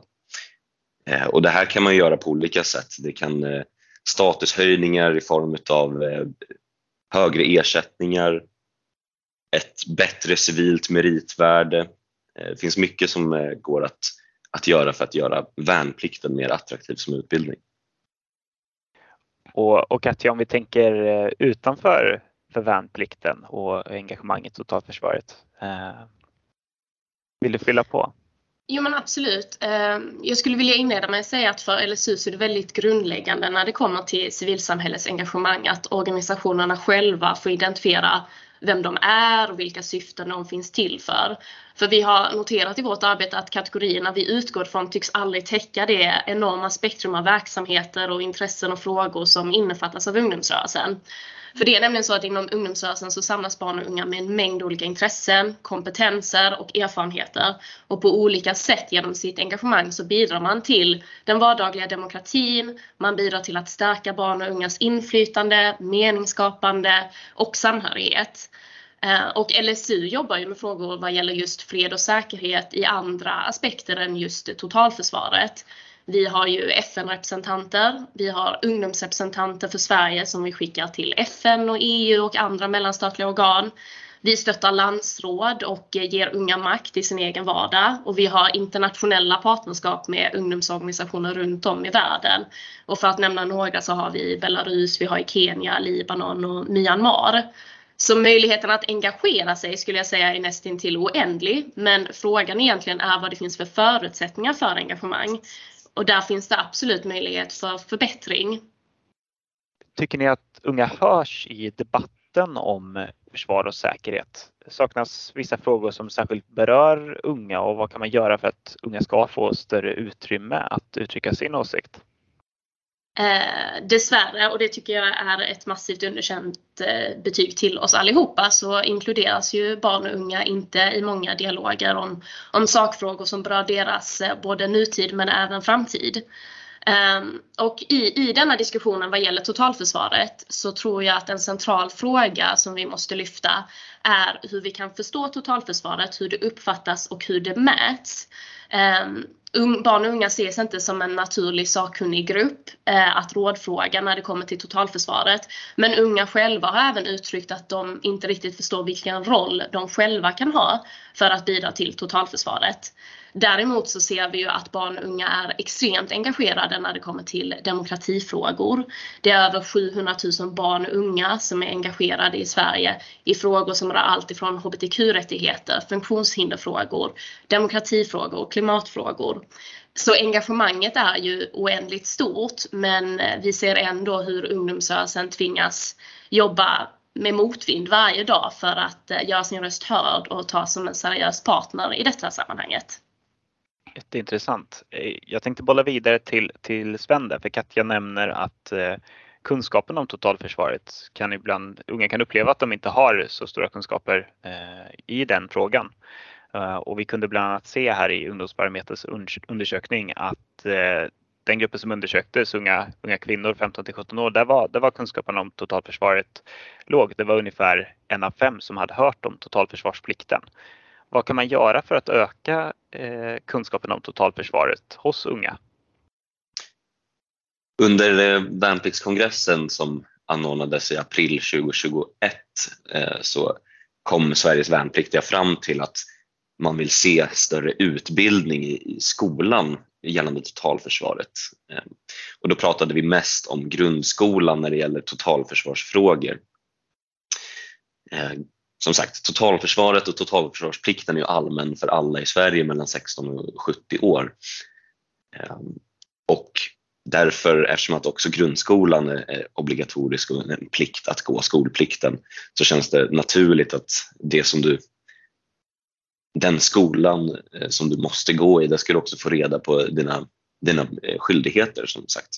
Eh, och det här kan man göra på olika sätt. Det kan statushöjningar i form av högre ersättningar, ett bättre civilt meritvärde. Det finns mycket som eh, går att, att göra för att göra värnplikten mer attraktiv som utbildning. Och, och Katja, om vi tänker eh, utanför för värnplikten och engagemanget i totalförsvaret. Eh, vill du fylla på? Jo men absolut. Ehm, jag skulle vilja inleda med att säga att för LSU så är det väldigt grundläggande när det kommer till civilsamhällets engagemang att organisationerna själva får identifiera vem de är och vilka syften de finns till för. För vi har noterat i vårt arbete att kategorierna vi utgår från tycks aldrig täcka det enorma spektrum av verksamheter och intressen och frågor som innefattas av ungdomsrörelsen. För det är nämligen så att inom ungdomsrörelsen så samlas barn och unga med en mängd olika intressen, kompetenser och erfarenheter. Och på olika sätt genom sitt engagemang så bidrar man till den vardagliga demokratin, man bidrar till att stärka barn och ungas inflytande, meningsskapande och samhörighet. Eh, och LSU jobbar ju med frågor vad gäller just fred och säkerhet i andra aspekter än just totalförsvaret. Vi har ju FN-representanter, vi har ungdomsrepresentanter för Sverige som vi skickar till FN och EU och andra mellanstatliga organ. Vi stöttar landsråd och eh, ger unga makt i sin egen vardag och vi har internationella partnerskap med ungdomsorganisationer runt om i världen. Och för att nämna några så har vi Belarus, vi har i Kenya, Libanon och Myanmar. Så möjligheten att engagera sig skulle jag säga är nästintill oändlig. Men frågan egentligen är vad det finns för förutsättningar för engagemang. Och där finns det absolut möjlighet för förbättring. Tycker ni att unga hörs i debatten om försvar och säkerhet? Saknas vissa frågor som särskilt berör unga och vad kan man göra för att unga ska få större utrymme att uttrycka sin åsikt? Eh, dessvärre, och det tycker jag är ett massivt underkänt eh, betyg till oss allihopa, så inkluderas ju barn och unga inte i många dialoger om, om sakfrågor som berör deras eh, både nutid men även framtid. Ehm, och i, i denna diskussionen vad gäller totalförsvaret så tror jag att en central fråga som vi måste lyfta är hur vi kan förstå totalförsvaret, hur det uppfattas och hur det mäts. Ehm, Um, barn och unga ses inte som en naturlig sakkunnig grupp eh, att rådfråga när det kommer till totalförsvaret. Men unga själva har även uttryckt att de inte riktigt förstår vilken roll de själva kan ha för att bidra till totalförsvaret. Däremot så ser vi ju att barn och unga är extremt engagerade när det kommer till demokratifrågor. Det är över 700 000 barn och unga som är engagerade i Sverige i frågor som rör allt ifrån hbtq-rättigheter, funktionshinderfrågor, demokratifrågor, klimatfrågor. Så engagemanget är ju oändligt stort men vi ser ändå hur ungdomsrörelsen tvingas jobba med motvind varje dag för att eh, göra sin röst hörd och ta som en seriös partner i detta sammanhanget. Jätteintressant. Eh, jag tänkte bolla vidare till, till Sven där, för Katja nämner att eh, kunskapen om totalförsvaret kan ibland, unga kan uppleva att de inte har så stora kunskaper eh, i den frågan. Eh, och vi kunde bland annat se här i Ungdomsbarometerns undersökning att eh, den gruppen som undersöktes, unga, unga kvinnor 15 till 17 år, där var, där var kunskapen om totalförsvaret låg. Det var ungefär en av fem som hade hört om totalförsvarsplikten. Vad kan man göra för att öka Eh, kunskapen om totalförsvaret hos unga? Under eh, värnpliktskongressen som anordnades i april 2021 eh, så kom Sveriges värnpliktiga fram till att man vill se större utbildning i skolan gällande totalförsvaret. Eh, och då pratade vi mest om grundskolan när det gäller totalförsvarsfrågor eh, som sagt, totalförsvaret och totalförsvarsplikten är ju allmän för alla i Sverige mellan 16 och 70 år. Ehm, och därför, eftersom att också grundskolan är obligatorisk och en plikt att gå skolplikten, så känns det naturligt att det som du den skolan eh, som du måste gå i, där ska du också få reda på dina, dina eh, skyldigheter som sagt.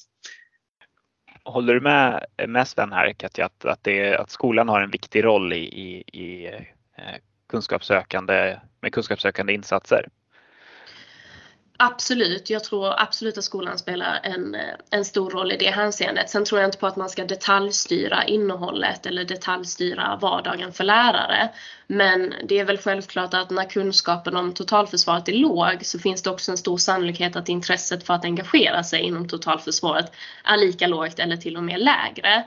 Håller du med, med Sven här Katja, att, att, det, att skolan har en viktig roll i, i, i kunskapssökande, med kunskapssökande insatser? Absolut, jag tror absolut att skolan spelar en, eh, en stor roll i det hänseendet. Sen tror jag inte på att man ska detaljstyra innehållet eller detaljstyra vardagen för lärare. Men det är väl självklart att när kunskapen om totalförsvaret är låg så finns det också en stor sannolikhet att intresset för att engagera sig inom totalförsvaret är lika lågt eller till och med lägre.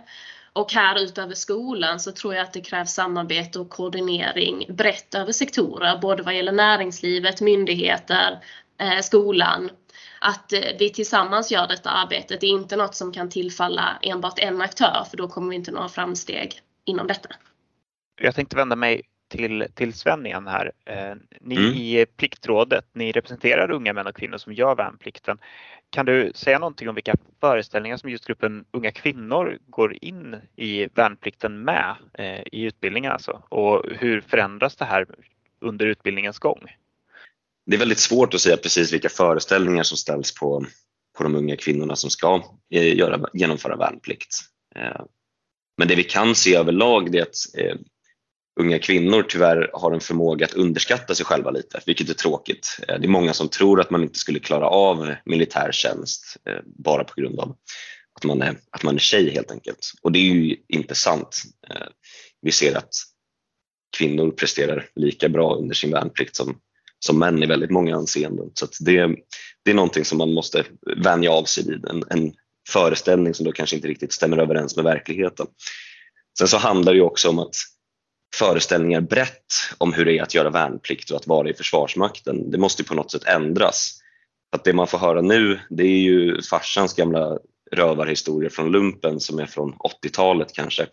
Och här utöver skolan så tror jag att det krävs samarbete och koordinering brett över sektorer, både vad gäller näringslivet, myndigheter, skolan. Att eh, vi tillsammans gör detta arbete. Det är inte något som kan tillfalla enbart en aktör för då kommer vi inte nå framsteg inom detta. Jag tänkte vända mig till, till Sven igen här. Eh, ni mm. i Pliktrådet, ni representerar unga män och kvinnor som gör värnplikten. Kan du säga någonting om vilka föreställningar som just gruppen unga kvinnor går in i värnplikten med eh, i utbildningen alltså? Och hur förändras det här under utbildningens gång? Det är väldigt svårt att säga precis vilka föreställningar som ställs på, på de unga kvinnorna som ska eh, göra, genomföra värnplikt. Eh, men det vi kan se överlag är att eh, unga kvinnor tyvärr har en förmåga att underskatta sig själva lite, vilket är tråkigt. Det är många som tror att man inte skulle klara av militärtjänst bara på grund av att man är, att man är tjej helt enkelt. Och det är ju inte sant. Vi ser att kvinnor presterar lika bra under sin värnplikt som, som män i väldigt många anseenden. Så det, det är någonting som man måste vänja av sig vid, en, en föreställning som då kanske inte riktigt stämmer överens med verkligheten. Sen så handlar det också om att föreställningar brett om hur det är att göra värnplikt och att vara i Försvarsmakten, det måste på något sätt ändras. Att det man får höra nu, det är ju farsans gamla rövarhistorier från lumpen som är från 80-talet kanske.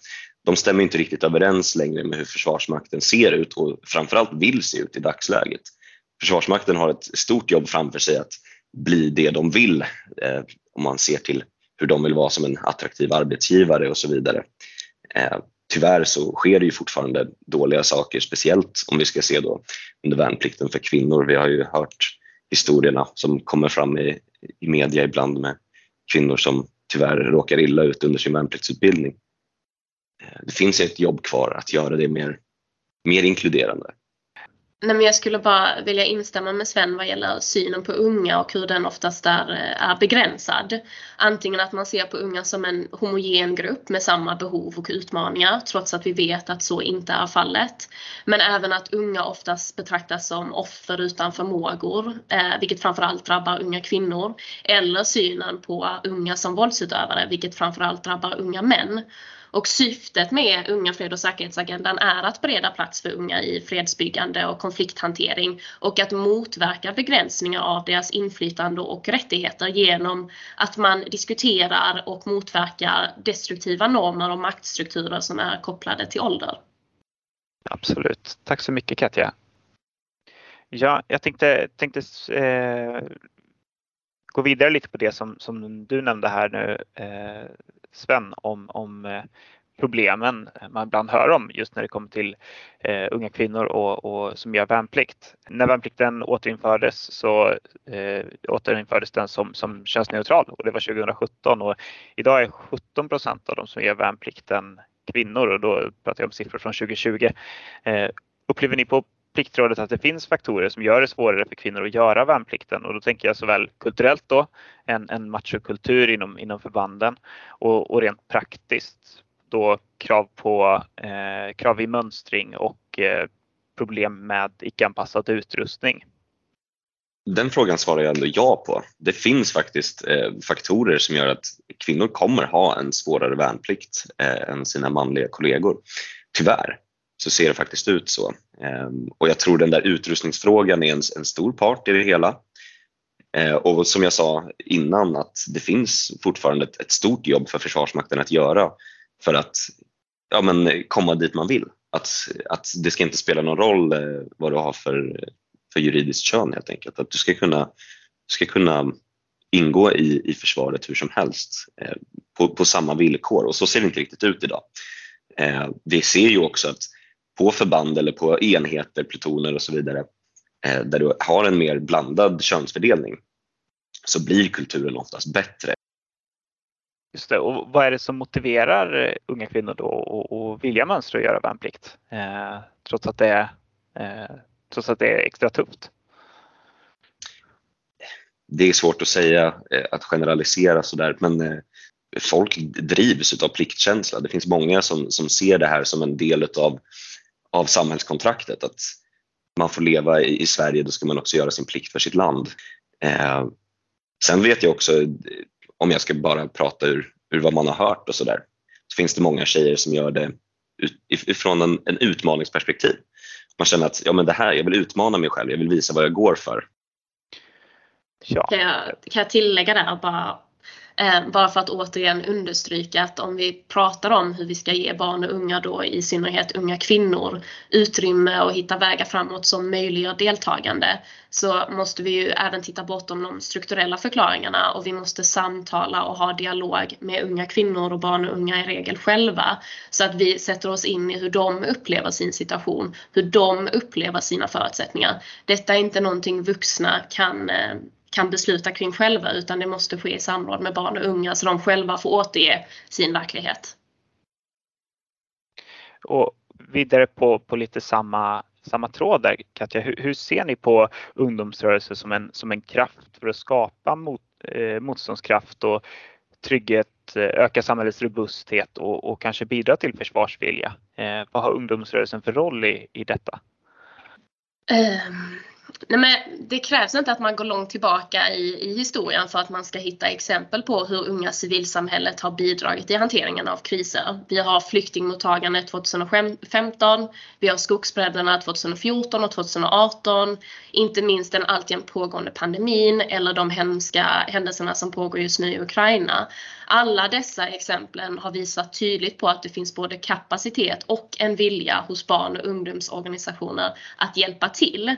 De stämmer inte riktigt överens längre med hur Försvarsmakten ser ut och framförallt vill se ut i dagsläget. Försvarsmakten har ett stort jobb framför sig att bli det de vill eh, om man ser till hur de vill vara som en attraktiv arbetsgivare och så vidare. Eh, tyvärr så sker det ju fortfarande dåliga saker, speciellt om vi ska se då under värnplikten för kvinnor. Vi har ju hört historierna som kommer fram i, i media ibland med kvinnor som tyvärr råkar illa ut under sin värnpliktsutbildning. Eh, det finns ett jobb kvar att göra det mer, mer inkluderande. Nej, men jag skulle bara vilja instämma med Sven vad gäller synen på unga och hur den oftast är, eh, är begränsad. Antingen att man ser på unga som en homogen grupp med samma behov och utmaningar trots att vi vet att så inte är fallet. Men även att unga oftast betraktas som offer utan förmågor, eh, vilket framförallt drabbar unga kvinnor. Eller synen på unga som våldsutövare, vilket framförallt drabbar unga män. Och syftet med Unga fred och säkerhetsagendan är att bereda plats för unga i fredsbyggande och konflikthantering och att motverka begränsningar av deras inflytande och rättigheter genom att man diskuterar och motverkar destruktiva normer och maktstrukturer som är kopplade till ålder. Absolut. Tack så mycket Katja. Ja, jag tänkte, tänkte eh, gå vidare lite på det som, som du nämnde här nu eh, Sven om, om eh, problemen man ibland hör om just när det kommer till eh, unga kvinnor och, och, som gör värnplikt. När värnplikten återinfördes så eh, återinfördes den som, som könsneutral och det var 2017 och idag är 17 procent av de som gör värnplikten kvinnor och då pratar jag om siffror från 2020. Eh, upplever ni på Pliktrådet att det finns faktorer som gör det svårare för kvinnor att göra värnplikten och då tänker jag såväl kulturellt då, en, en machokultur inom, inom förbanden och, och rent praktiskt då krav på eh, krav i mönstring och eh, problem med icke-anpassad utrustning. Den frågan svarar jag ändå ja på. Det finns faktiskt eh, faktorer som gör att kvinnor kommer ha en svårare värnplikt eh, än sina manliga kollegor. Tyvärr så ser det faktiskt ut så. Ehm, och jag tror den där utrustningsfrågan är en, en stor part i det hela. Ehm, och som jag sa innan att det finns fortfarande ett, ett stort jobb för Försvarsmakten att göra för att ja, men, komma dit man vill. Att, att det ska inte spela någon roll eh, vad du har för, för juridiskt kön helt enkelt. Att du ska kunna, du ska kunna ingå i, i försvaret hur som helst eh, på, på samma villkor och så ser det inte riktigt ut idag. Eh, vi ser ju också att på förband eller på enheter, plutoner och så vidare eh, där du har en mer blandad könsfördelning så blir kulturen oftast bättre. Just det. Och vad är det som motiverar eh, unga kvinnor då att vilja mönstra och göra värnplikt eh, trots, att det är, eh, trots att det är extra tufft? det är svårt att säga, att generalisera sådär, men folk drivs av pliktkänsla. Det finns många som, som ser det här som en del av, av samhällskontraktet. Att man får leva i, i Sverige, då ska man också göra sin plikt för sitt land. Eh, sen vet jag också, om jag ska bara prata ur, ur vad man har hört och sådär, så finns det många tjejer som gör det ifrån en, en utmaningsperspektiv. Man känner att ja, men det här, jag vill utmana mig själv, jag vill visa vad jag går för. Ja. Kan, jag, kan jag tillägga där bara Eh, Eh, bara för att återigen understryka att om vi pratar om hur vi ska ge barn och unga då i synnerhet unga kvinnor utrymme och hitta vägar framåt som möjliggör deltagande så måste vi ju även titta bortom de strukturella förklaringarna och vi måste samtala och ha dialog med unga kvinnor och barn och unga i regel själva så att vi sätter oss in i hur de upplever sin situation, hur de upplever sina förutsättningar. Detta är inte någonting vuxna kan eh, kan besluta kring själva utan det måste ske i samråd med barn och unga så de själva får återge sin verklighet. Och vidare på, på lite samma, samma tråd där Katja, hur, hur ser ni på ungdomsrörelser som en, som en kraft för att skapa mot, eh, motståndskraft och trygghet, eh, öka samhällets robusthet och, och kanske bidra till försvarsvilja? Eh, vad har ungdomsrörelsen för roll i, i detta? Um Nej, men det krävs inte att man går långt tillbaka i, i historien för att man ska hitta exempel på hur unga civilsamhället har bidragit i hanteringen av kriser. Vi har flyktingmottagandet 2015, vi har skogsbränderna 2014 och 2018, inte minst den alltjämt pågående pandemin eller de hemska händelserna som pågår just nu i Ukraina. Alla dessa exemplen har visat tydligt på att det finns både kapacitet och en vilja hos barn och ungdomsorganisationer att hjälpa till.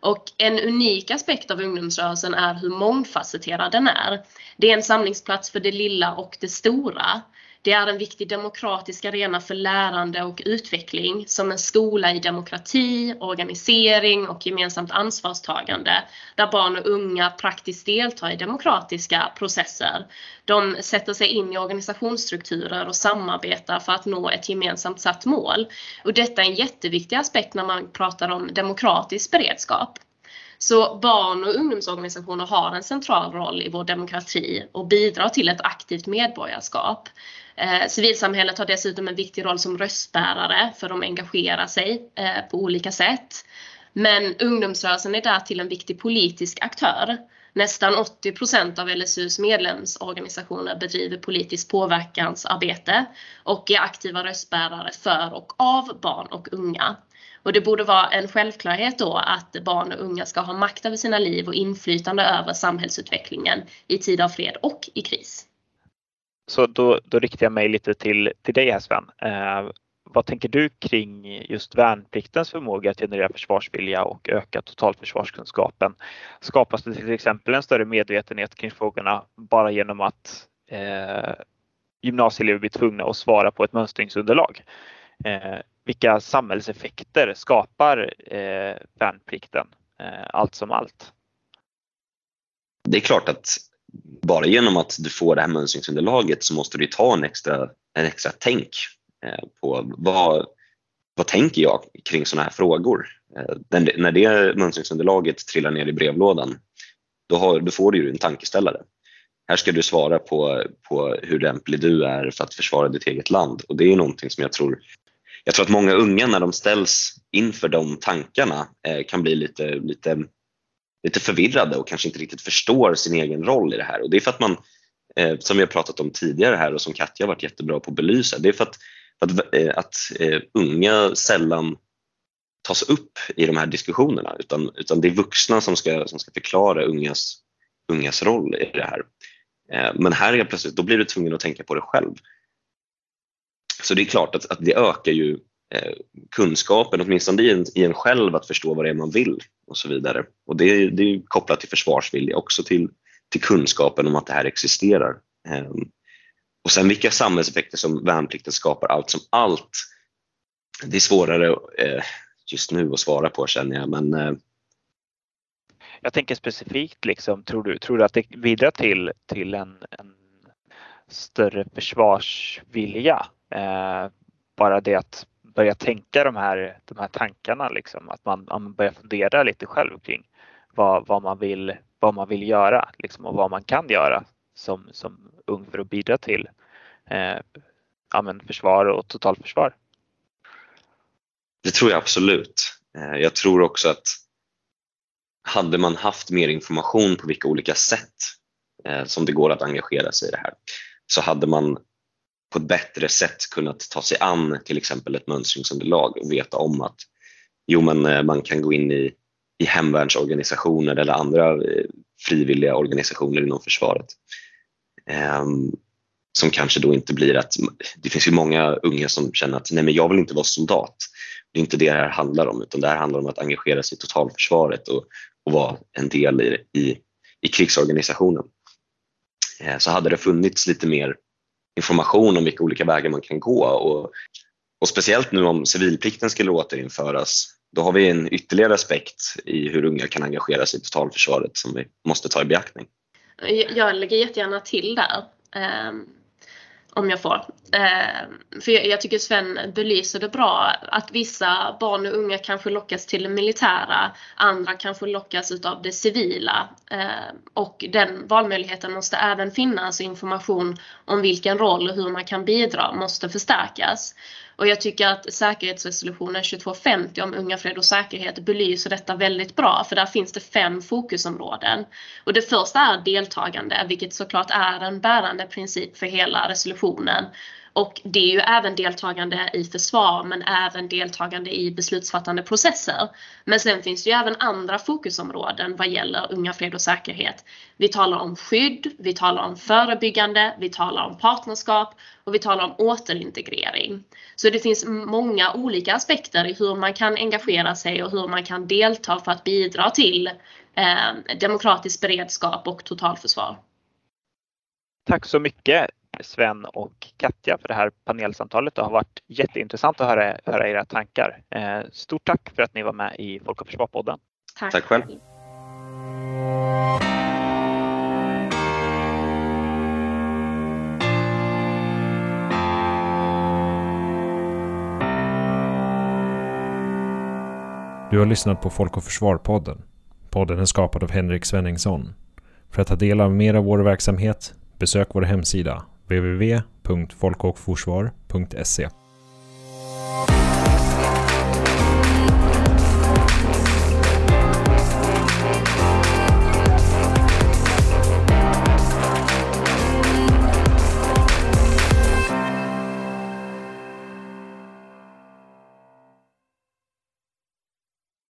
Och en unik aspekt av ungdomsrörelsen är hur mångfacetterad den är. Det är en samlingsplats för det lilla och det stora. Det är en viktig demokratisk arena för lärande och utveckling som en skola i demokrati, organisering och gemensamt ansvarstagande där barn och unga praktiskt deltar i demokratiska processer. De sätter sig in i organisationsstrukturer och samarbetar för att nå ett gemensamt satt mål. Och detta är en jätteviktig aspekt när man pratar om demokratisk beredskap. Så barn och ungdomsorganisationer har en central roll i vår demokrati och bidrar till ett aktivt medborgarskap. Eh, civilsamhället har dessutom en viktig roll som röstbärare för de engagerar sig eh, på olika sätt. Men ungdomsrörelsen är därtill en viktig politisk aktör. Nästan 80 procent av LSUs medlemsorganisationer bedriver politiskt påverkansarbete och är aktiva röstbärare för och av barn och unga. Och det borde vara en självklarhet då att barn och unga ska ha makt över sina liv och inflytande över samhällsutvecklingen i tid av fred och i kris. Så då, då riktar jag mig lite till, till dig här Sven. Eh, vad tänker du kring just värnpliktens förmåga att generera försvarsvilja och öka totalförsvarskunskapen? Skapas det till exempel en större medvetenhet kring frågorna bara genom att eh, gymnasieelever blir tvungna att svara på ett mönstringsunderlag? Eh, vilka samhällseffekter skapar eh, värnplikten eh, allt som allt? Det är klart att bara genom att du får det här mönstringsunderlaget så måste du ta en extra, en extra tänk eh, på vad, vad tänker jag kring sådana här frågor? Eh, när det mönstringsunderlaget trillar ner i brevlådan då, har, då får du en tankeställare. Här ska du svara på, på hur lämplig du är för att försvara ditt eget land och det är någonting som jag tror jag tror att många unga när de ställs inför de tankarna eh, kan bli lite, lite lite förvirrade och kanske inte riktigt förstår sin egen roll i det här. Och det är för att man, eh, som vi har pratat om tidigare här och som Katja har varit jättebra på att belysa, det är för att, för att, eh, att eh, unga sällan tas upp i de här diskussionerna utan, utan det är vuxna som ska, som ska förklara ungas, ungas roll i det här. Eh, men här är plötsligt, då blir du tvungen att tänka på det själv. Så det är klart att, att det ökar ju Eh, kunskapen, åtminstone i en, i en själv, att förstå vad det är man vill och så vidare. Och det, är, det är kopplat till försvarsvilja, också till, till kunskapen om att det här existerar. Ehm, och sen vilka samhällseffekter som värnplikten skapar allt som allt, det är svårare eh, just nu att svara på känner jag. Men, eh, jag tänker specifikt, liksom, tror, du, tror du att det bidrar till, till en, en större försvarsvilja? Eh, bara det att börja tänka de här, de här tankarna, liksom, att man, man börjar fundera lite själv kring vad, vad man vill vad man vill göra liksom, och vad man kan göra som, som ung för att bidra till eh, ja, men försvar och totalförsvar. Det tror jag absolut. Eh, jag tror också att hade man haft mer information på vilka olika sätt eh, som det går att engagera sig i det här så hade man på ett bättre sätt kunnat ta sig an till exempel ett mönstringsunderlag och veta om att jo, men eh, man kan gå in i, i hemvärnsorganisationer eller andra eh, frivilliga organisationer inom försvaret. Um, som kanske då inte blir att, det finns ju många unga som känner att nej men jag vill inte vara soldat. Det är inte det det här handlar om utan det här handlar om att engagera sig i totalförsvaret och, och vara en del i, i, i krigsorganisationen. Eh, så hade det funnits lite mer information om vilka olika vägar man kan gå och, och speciellt nu om civilplikten skulle återinföras då har vi en ytterligare aspekt i hur unga kan engagera sig i totalförsvaret som vi måste ta i beaktning. Jag lägger jättegärna till där. Ehm, om jag får. Eh, för jag, jag, tycker Sven belyser det bra att vissa barn och unga kanske lockas till det militära, andra kanske lockas utav det civila. Eh, och den valmöjligheten måste även finnas information om vilken roll och hur man kan bidra måste förstärkas. Och jag tycker att säkerhetsresolutionen 2250 om unga, fred och säkerhet belyser detta väldigt bra för där finns det fem fokusområden. Och det första är deltagande, vilket såklart är en bärande princip för hela resolutionen. Och det är ju även deltagande i försvar men även deltagande i beslutsfattande processer. Men sen finns det ju även andra fokusområden vad gäller unga, fred och säkerhet. Vi talar om skydd, vi talar om förebyggande, vi talar om partnerskap och vi talar om återintegrering. Så det finns många olika aspekter i hur man kan engagera sig och hur man kan delta för att bidra till eh, demokratisk beredskap och totalförsvar. Tack så mycket Sven och Katja för det här panelsamtalet. Det har varit jätteintressant att höra, höra era tankar. Eh, stort tack för att ni var med i Folk och Försvar-podden. Tack. tack själv. Du har lyssnat på Folk och Försvar-podden. Podden är skapad av Henrik Svenningsson. För att ta del av mer av vår verksamhet, besök vår hemsida www.folkochforsvar.se